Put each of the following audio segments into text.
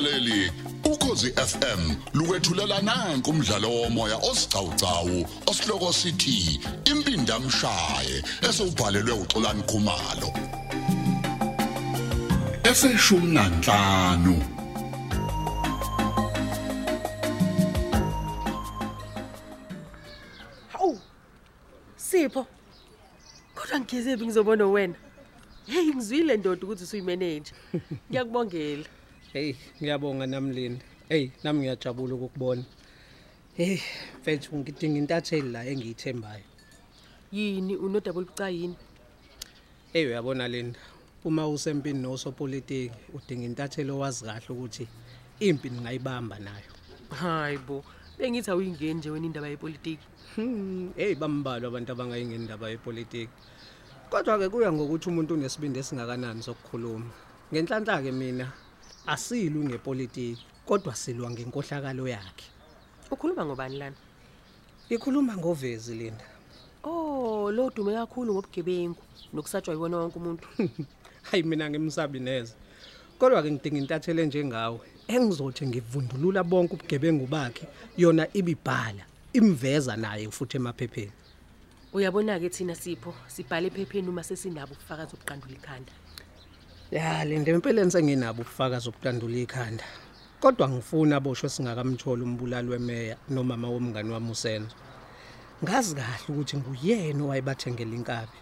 mlaleli ukhosi FM lukwethulela nanku umdlalo womoya osiqhawqhawo osihloko sithi impindi amshaye esubhalelwe uXolani Khumalo eseshumi nanhlanu Hawu. Sipho. Kodwa ngigezephi ngizobona wena? Hey ngizwile ndoda ukuthi usuyimanager. Ngiyakubongela. Hey, ngiyabonga namlindi. Hey, nami ngiyajabula ukukubona. Hey, mfethu ngidinga intatheli la engiyithembayo. Yini unodouble bucayini? Hey, uyabona Linda. Uma usempini nosopolitiki udinga intatheli owazi kahle ukuthi impi ningayibamba nayo. Hayibo. Bengithi awuyingeni nje wena indaba yepolitiki. Hmm, hey bambalwa abantu abangayingeni indaba yepolitiki. Kodwa ke kuya ngokuthi umuntu unesibindi esingakanani sokukhuluma. Ngenhlanhla ke mina asilwi ngepolitiki, kodwa silwa ngenkohlakalo yakhe. Ukhuluma ngobani lana? Ikhuluma ngovezi Linda. Oh, lo dume kakhulu ngobugebengu nokusatshwa yiwona wonke umuntu. Hayi mina ngimsabi neze. Kodwa ke ngidinga intathele njengawe engizothi ngivundulula bonke ubugebengu bakhe yona ibibhala imveza naye futhi emaphepheni. Uyabona ke thina Sipho sibhale ephepheni uma sesinabo ubufakazi obuqandula ikhanda. Ya lende empeleni senginabo ubufakazi obutandula ikhanda. Kodwa ngifuna boshwe singakamtholi umbulali wemeya nomama womngani wami usenzo. Ngazi kahle ukuthi nguyena owayebathengela inkabi.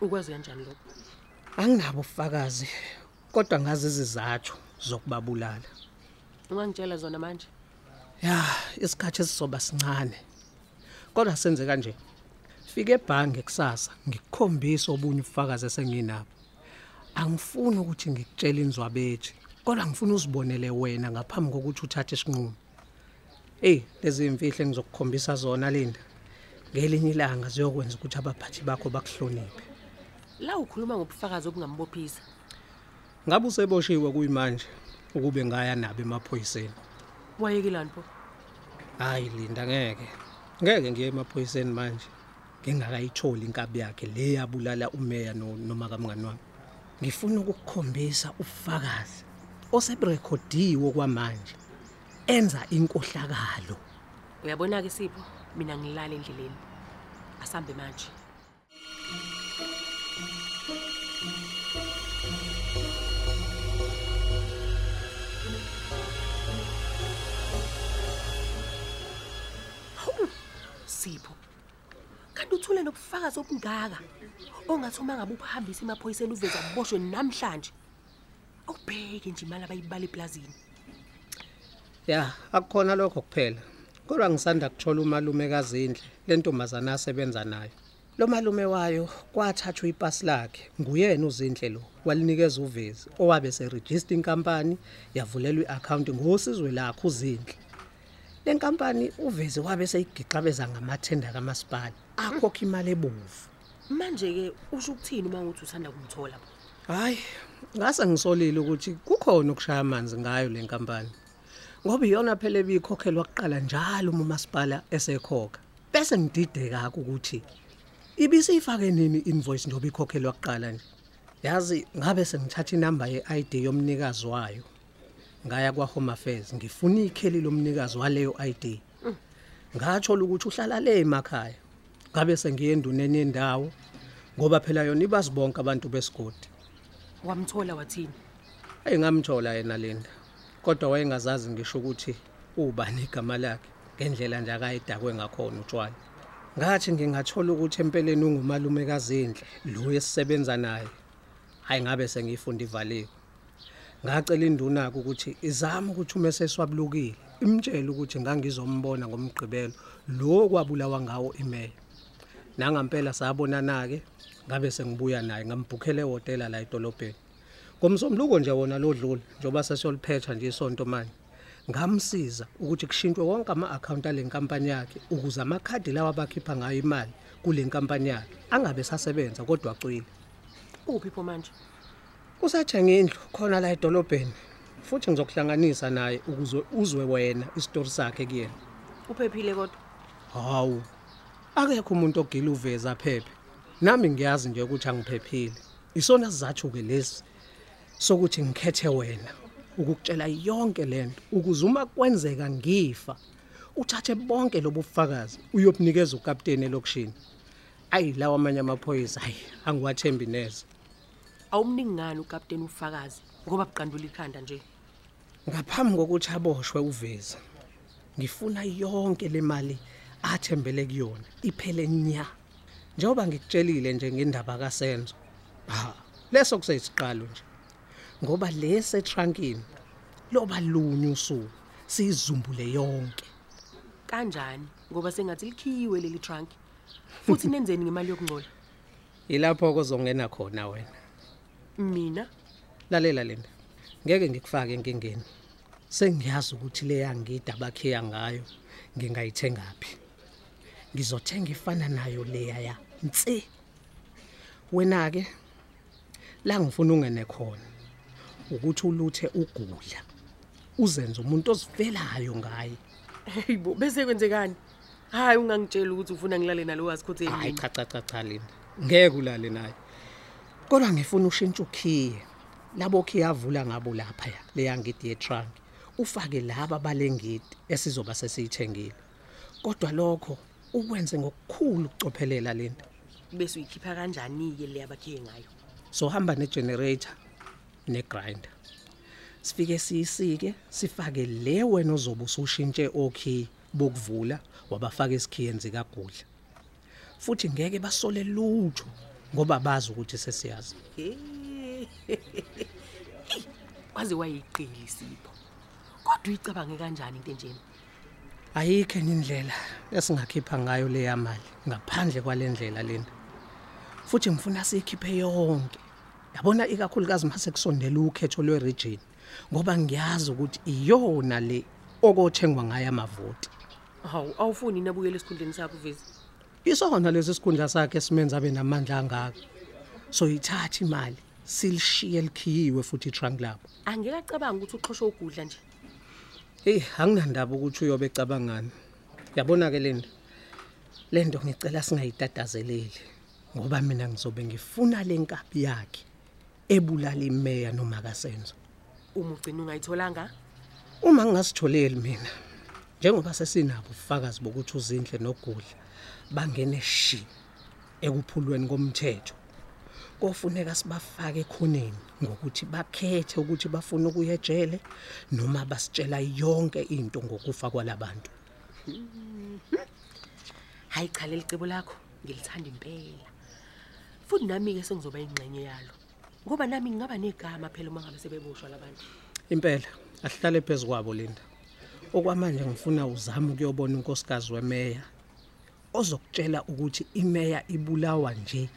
Ukwazi kanjani lokho? Anginabo ubufakazi kodwa ngazi izizathu zokubabulala. Ungangitshela zona manje? Ya, isikhathi esizoba sincane. Kodwa senze kanje. Fike ebhange kusasa ngikukhombisa obunye ubufakazi esenginabo. Angifuni ukuthi ngikutshele inzwabethi, kodwa ngifuna uzibonele wena ngaphambi kokuthi uthathe isinqumo. Hey, lezi imfihle ngizokukhombisa zona Linda. Ngelinye ilanga ziyokwenza ukuthi abaphathi bakho bakuhloniphe. La ukhuluma ngobufakazi obungambophisa. Ngabe useboshiwe kuyimanje ukube ngaya nabo emaphoyiseni. Wayekelani pho? Hayi Linda ngeke. Ngeke ngiye emaphoyiseni manje. Ngingakayitholi inkabi yakhe le yabulala umeya no noma kamngani wami. Ngifuna ukukukhombisa ubufakazi oseberekhodiwe kwamanje. Enza inkohlakalo. Uyabona ke Sipho, mina ngilala endleleni. Asambe manje. Sipho. Kanti uthule nobufakazi obungaka ongathi uma ngabe uphambisa emaphoyiseni uveza kuboshwe namhlanje. Awubheke nje imali abayibala eplazini. Ya, akukhona lokho kuphela. Kodwa ngisanda kuthola umalume kaZindle, lentombazana asebenza nayo. Lo malume wayo kwathathwa ipasi lakhe, nguyena uZindle lo, walinikeza uvezi, owabe seregister inkampani, yavulelwa iaccount ngosizwe lakhe uZindle. Le nkampani uvezi wabe seyigiqabeza ngamathenda kamasipala, akhokha imali ebovu. Manje ke usho ukuthini uma uthi usanda kumthola? Hayi, ngase ngisolile ukuthi kukhona ukushaya amanzi ngayo le nkampani. Ngoba iyona phela ebikhokhelwa kuqala njalo uma umasipala esekhokha. Bese ngidideka ukuthi ibisifake nini invoice ndoba ikhokhelwa kuqala nje. Yazi ngabe sengithatha inamba yeID yomnikazi wayo. Ngaya kwa Home Affairs ngifuna ikheli lomnikazi waleyo ID. Ngathola ukuthi uhlala le emakhaya. Ngabe sengiye enduneni yendawo ngoba phela yona ibazibonke abantu besigodi. Wamthola wathini? Engamthola yena Linda. Kodwa wayengazazi ngisho ukuthi ubani igama lakhe ngendlela nje akayidakwe ngakhona utshwala. Ngathi ngingathola ukuthi empeleni ungumalume kaZindle lo esisebenza naye. Hayi ngabe sengifunda ivaliwe. Ngacela induna ukuthi izame ukuthi uma seswabulukile imtshele ukuthi ngangizombona ngomgqibelo lo kwabulawa ngawo imeya. Nangampela sabonana ke ngabe sengibuya naye ngambhukhele ehotela la edolobheni. Ngomsombuluko nje wona lodlula njoba sesiyoliphetha nje isonto manje. Ngamsiza ukuthi kushintshwe wonke ama-account ale nkampani yakhe ukuze amakhadi lawa abakhipha ngayo imali kule nkampani yakhe angabe sasebenza kodwa acwile. Uphi pho manje? Usathenga indlu khona la edolobheni futhi ngizokuhlanganisa naye ukuze uzwe wena isitori sakhe kuyena. Uphephile kodwa? Hawu. Akekho umuntu ogila uveza phephe. Nami ngiyazi nje ukuthi angiphephile. Isona sizathu ke lesi sokuthi ngikhethe wena ukukutshela yonke lento ukuze uma kwenzeka ngifa uthathe bonke lobufakazi uyobunikeza ukapteni elokishini ayi lawa amanye amaphoyisa hayi angiwathembi neze awumningi ngani ukapteni ufakazi ngoba buqandula ikhanda nje ngaphambi kokuthi aboshwe uveza ngifuna yonke le mali athembele kuyona iphele nya. Njengoba ngikutshelile nje ngendaba kasenzo ha leso kuseyisiqalo nje. Ngoba lese trunkini loba lunye usuku sizumbule yonke. Kanjani? Ngoba sengathi likhiwe leli trunk. Futhi nenzeni ngemali yokungcola ilapho kozongena khona wena. Mina? Lalela lena ngeke ngikufake enkingeni. Sengiyazi ukuthi le yangida abakhiya ngayo ngingayithengaphi ngizothenga ifana nayo leya ya. Nsi. Wena ke la ngifuna ungene khona ukuthi uluthe ugudla uzenze umuntu ozivelayo ngaye. Hayibo bese kwenzekani? Hayi ungangitshela ukuthi ufuna ngilale nalo wasikhotheni hayi cha cha cha cha lena ngeke ulale naye. Kodwa ngifuna ushintshe ukhiye labo khiya avula ngabo lapha ya leya ngidi yetrunk. Ufake laba balengidi esizoba sesiyithengile. Kodwa lokho ukwenze ngokukhulu ukucophelela lento bese uyikhipha kanjani ke le abakhiye ngayo? So hamba negenerator negrinder. Sifike siyisike sifake le wena ozobe usushintshe okhi bokuvula wabafaka esikhiyenzi kagudla futhi ngeke basole lutho ngoba bazi ukuthi sesiyazi. Waze wayiqili sipho kodwa uyicabange kanjani into enjeni ayikho enye indlela esingakhipha ngayo leya mali ngaphandle kwalendlela lena. Futhi ngifuna siyikhiphe yonke. Yabona ikakhulukazi mase kusondela ukhetho lweregion ngoba ngiyazi ukuthi iyona le okothengwa ngayo amavoti. Hawu awufuni nabuyele esikhundleni sakho uvezi isona lesi sikhundla sakhe simenza abe namandla angaka. So yithatha imali silishiye likhiyiwe futhi itrunk labo angeke acabanga ukuthi uxhoshe ukudla nje. Hey anginandaba ukuthi uyobe ecabangani. Yabona ke lento lento ngicela singayitatazeleli ngoba mina ngizobe ngifuna lenkabi yakhe ebulala imeya noma kasenzo uma ugcina ungayitholanga? Uma ngingasitholeli mina njengoba sesinabo ubufakazi bokuthi uzindle nogudla bangene shi ekuphulweni komthetho. Kofuneka sibafake ekhoneni ngokuthi bakhethe ukuthi bafuna ukuya ejele noma basitshela yonke into ngokufa kwalabantu. Hayi cha leli cebo lakho ngilithanda impela. Futhi nami-ke sengizoba ingxenye yalo ngoba nami ngingaba negama phela uma ngabe sebeboshwa labantu. Impela asihlale phezu kwabo linda. Okwamanje ngifuna uzame ukuyobona unkosikazi wemeya. Ozokutshela ukuthi imeya ibulawa nje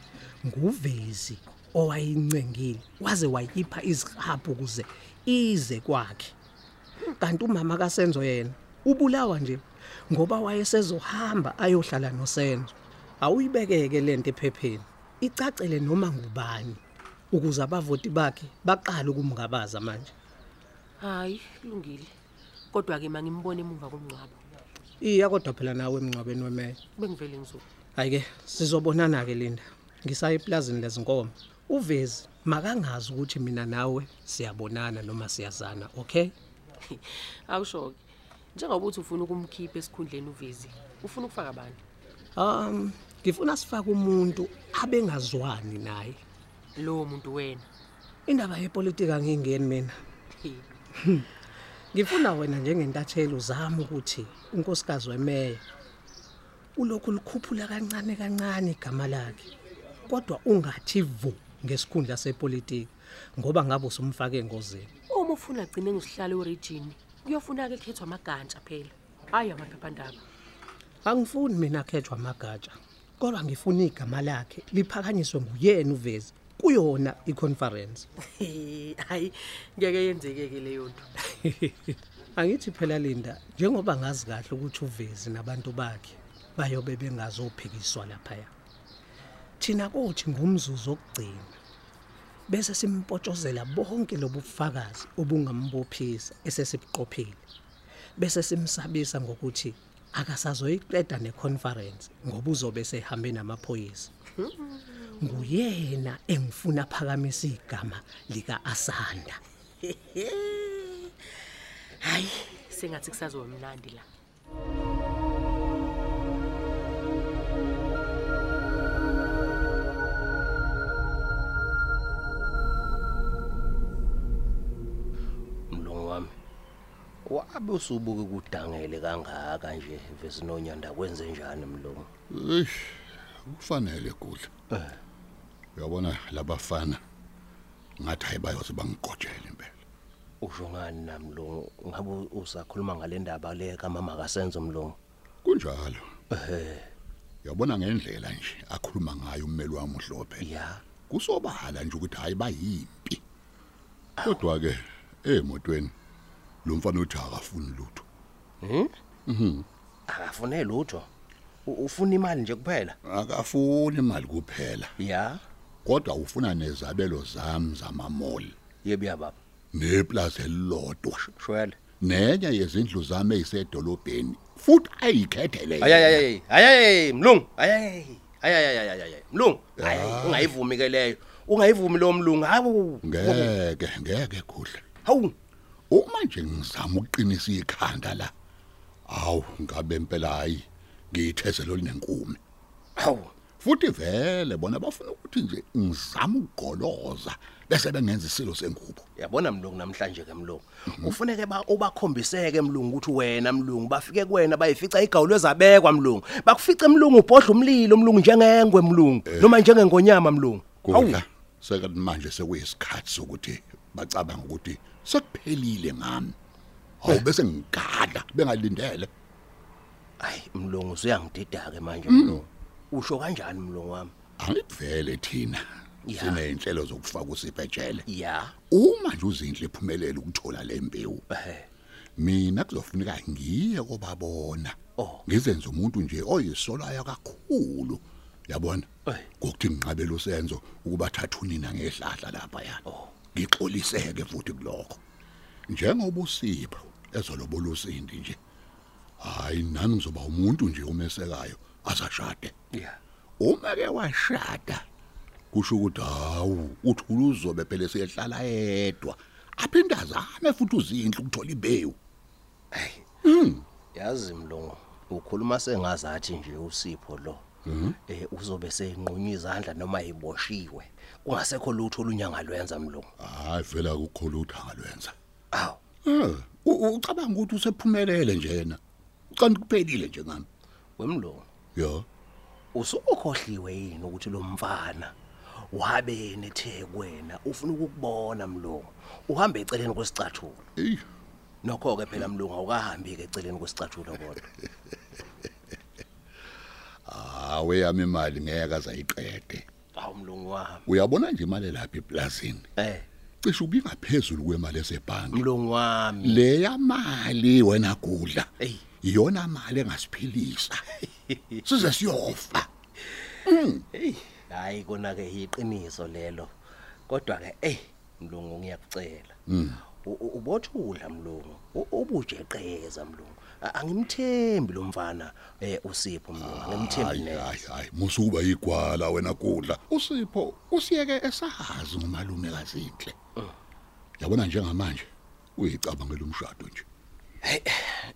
nguvezi owayincengile waze wayipha izihabhu ukuze ize kwakhe. Kanti umama kasenzo yena ubulawa nje ngoba wayesezohamba ayohlala nosenzo. Awuyibekeke lento ephepheni icacele noma ngubani ukuze abavoti bakhe baqale ukumngabaza manje. Hayi kulungile. Kodwa-ke mangimbone emuva komngcwabo. Iya kodwa phela nawe emngcwabeni wemeya bengivele ngizoba Hayike sizobonana ke Linda. Ngisaya eplazini lezinkomo. Uvezi makangazi ukuthi mina nawe siyabonana noma siyazana, okay? awusho-ke njengoba uthi ufuna ukumkhipha esikhundleni uvezi ufuna ukufaka abantu Um ngifuna sifake umuntu abengazwani naye. lowo muntu wena Indaba yepolitika ngingeni mina. Ngifuna wena njengentatheli uzame ukuthi unkosikazi wemeya ulokhu likhuphula kancane kancane igama lakhe. Kodwa ungathi vu ngesikhundla sepolitiki ngoba ngabe usumfake engozini. uma ufuna agcine ngisihlalo werijini kuyofuna-ke kukhethwa amagantsa phela hhayi amaphephandaba Angifuni mina akhethwa amagatsha. Kodwa ngifuna igama lakhe liphakanyiswe nguyena uvezi kuyona iconference. hayi ngeke yenzeke-ke leyo nto Angithi phela Linda njengoba ngazi kahle ukuthi uvezi nabantu bakhe bayobe bengazophikiswa lapha ya. Thina kothi ngumzuzu okugcina bese simpotshozela bonke lobufakazi obungambophisa esesibuqophile. Bese simsabisa ngokuthi akasazoyiqeda neconference ngoba uzobe sehambe namaphoyisa. Nguyena engifuna phakamisa igama lika Asanda. Hayi sengathi kusazoba mnandi la. Mlungu wami wabe usubuke kudangele kangaka nje vesinonyanda kwenze njani mlungu? Eish kufanele kudla. Uyabona labafana ngathi hayibayoze bangigojele impela. Usho ngani na mlungu ngabe usakhuluma ngale ndaba le kamama kasenzo mlungu? Kunjalo. Uyabona ngendlela nje akhuluma ngayo ummeli wami uhlophe. Ya. Kusobala nje ukuthi hayi bayimpi. Kodwa ke emotweni lo mfana uthi akafuni lutho. Akafune lutho? U- ufuna imali nje kuphela? Akafuni imali kuphela. Ya. Kodwa ufuna nezabelo zami zamamall. Yebi baba neplaza elilodwa shwele. Nenye yezindlu zami ezisedolobheni futhi ayikhethele ayayayayi ayayayi mlungu. Ayayayi ayayayayi mlungu. Hayi ungayivumi ke leyo. Ungayivumi lo mlungu. Hawu. Ngeke ngeke kudla hawu. Uma nje ngizama ukuqinisa ikhanda la awu ngabe impela hayi ngiyithezelo linenkume hawu. Futhi vele bona bafuna ukuthi nje ngizama ukugoloza bese bengenza isilo sengubo. Yabona mlungu namhlanje ke mlungu. Ufuneke ba ubakhombiseke mlungu ukuthi wena mlungu bafike kuwena bayifica igawulo ezabekwa mlungu. Bakufice mlungu ubhodla umlilo mlungu njengengwe mlungu noma njengengonyama mlungu. Kudla. Sekathi manje sekuyisikhathi sokuthi bacabanga ukuthi sekuphelile ngami. Hawu bese ngigada bengalindele. Hayi mlungu usuyangidida ke manje mlungu. Usho kanjani mlungu wami? Angivele thina. Sineyinhlelo zokufaka usibhejele. Ya. Uma nje uzinhle iphumelele ukuthola lembewu mina kuzofuneka ngiye kobabona Oh. ngizenze umuntu nje oyisolayo kakhulu. Yabona? Ngokuthi nginqabela usenzo ukuba thatha unina ngehlahla lapha yana Oh. ngixoliseke futhi kulokho. Njengoba usipho ezolobola usindi nje hayi nami ngizoba umuntu nje umesekayo asashade ya uma ke washada kusho ukuthi hawu uthula uzobe phela sehlala yedwa. Aphinda azame futhi uzinhle ukuthola imbewu. Yazi mlungu ukhuluma sengazathi nje usipho lo eh uzobe senqunywa izandla noma iboshiwe. Kungasekho lutho olunyanga lwenza mlungu? Hayi vela akukho lutho angalwenza u- ucabanga ukuthi usephumelele nje yena ucanti kuphelile nje ngami wemlungu yo usukhohliwe yini ukuthi lo mfana wabe nethe kwena ufuna ukukubona mlungu. Uhambe eceleni kwesicathulo. Ey nokho ke phela mlungu awukahambi ke eceleni kwesicathulo kodwa. Hawe yami imali ngeke azayiqede awu mlungu wami. Uyabona nje imali lapha eplazini eh. Cishe ubingaphezulu kwemali esebhanki mlungu wami. Le yamali wena kudla Ey. Iyona mali engasiphilisa size siyofa. Hey hayi kona ke iqiniso lelo. Kodwa ke eh mlungu ngiyakucela. U- ubothula mlungu. Ubujeqeza mlungu. Angimthembi lo mfana eh usipho mlungu. Angimthembi neze. hayi hayi. Musuba igwala wena kudla. Usipho usiyeke esahazi ngomalume kazinhle. Yabona njengamanje uyicabangela umshado nje.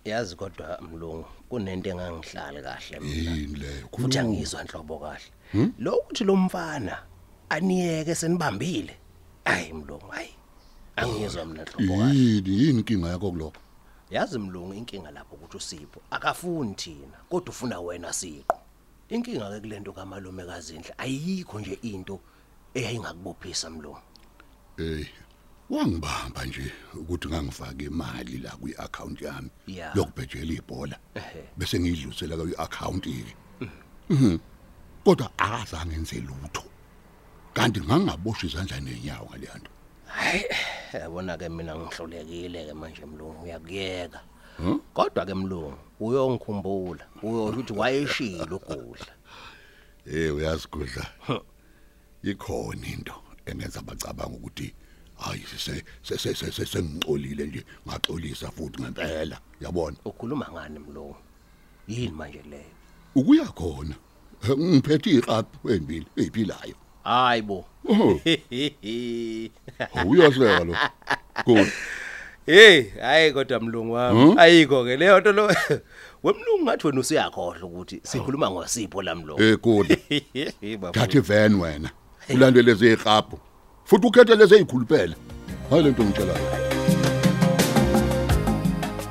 Yazi kodwa mlungu kunento engangihlali kahle mina. Futhi angizwa inhlobo kahle. Lo uthi lo mfana aniyeke senibambile. Ayi mlungu hayi. Angizwa mina inhlobo kahle. Yini yini inkinga yakho kulokho? Yazi mlungu inkinga lapho ukuthi usipho. Akafuni thina kodwa ufuna wena siqo inkinga ke kulento kamalume kazinhle ayikho nje into eyayingakubophisa mlungu. Hey wangibamba nje ukuthi ngangifaka imali la kwi-account yami Ya. yokubhejela ibhola. Bese ngiyidlulisela kwi-account iki Mhm. kodwa akazange enze lutho. Kanti ngangaboshwa izandla nenyawo ngale nto hayi yabona ke mina ngihlolekile ke manje mlungu uyakuyeka. Kodwa ke mlungu uyongikhumbula uyosho ukuthi wayeshilo ugudla Eh uyazi kudla. Ikhona into engenza bacabanga ukuthi hayi sese sese sengixolile nje ngaxolisa futhi ngempela yabona. ukhuluma ngani mlungu yini manje leyo Ukuya khona. Eh, Ngiphethe iqaphu embili eziphilayo. hayi bo. Uyaseka lo. Good. Hey, hayi kodwa mlungu wami. Ayikho ke leyo nto lo. Wemlungu ngathi wena usiyakhohle ukuthi sikhuluma ngosipho la mlungu. Eh bafowethu. Thatha ivan wena. Ulande lezi eqapho. Futhi ukhethe lezi ezikhuluphela. Hayi lento ngitshelayo.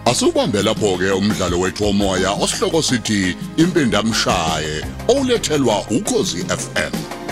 Asubambe lapho ke umdlalo wethu womoya osihloko sithi impindamshaye olethelwa ukhozi FM.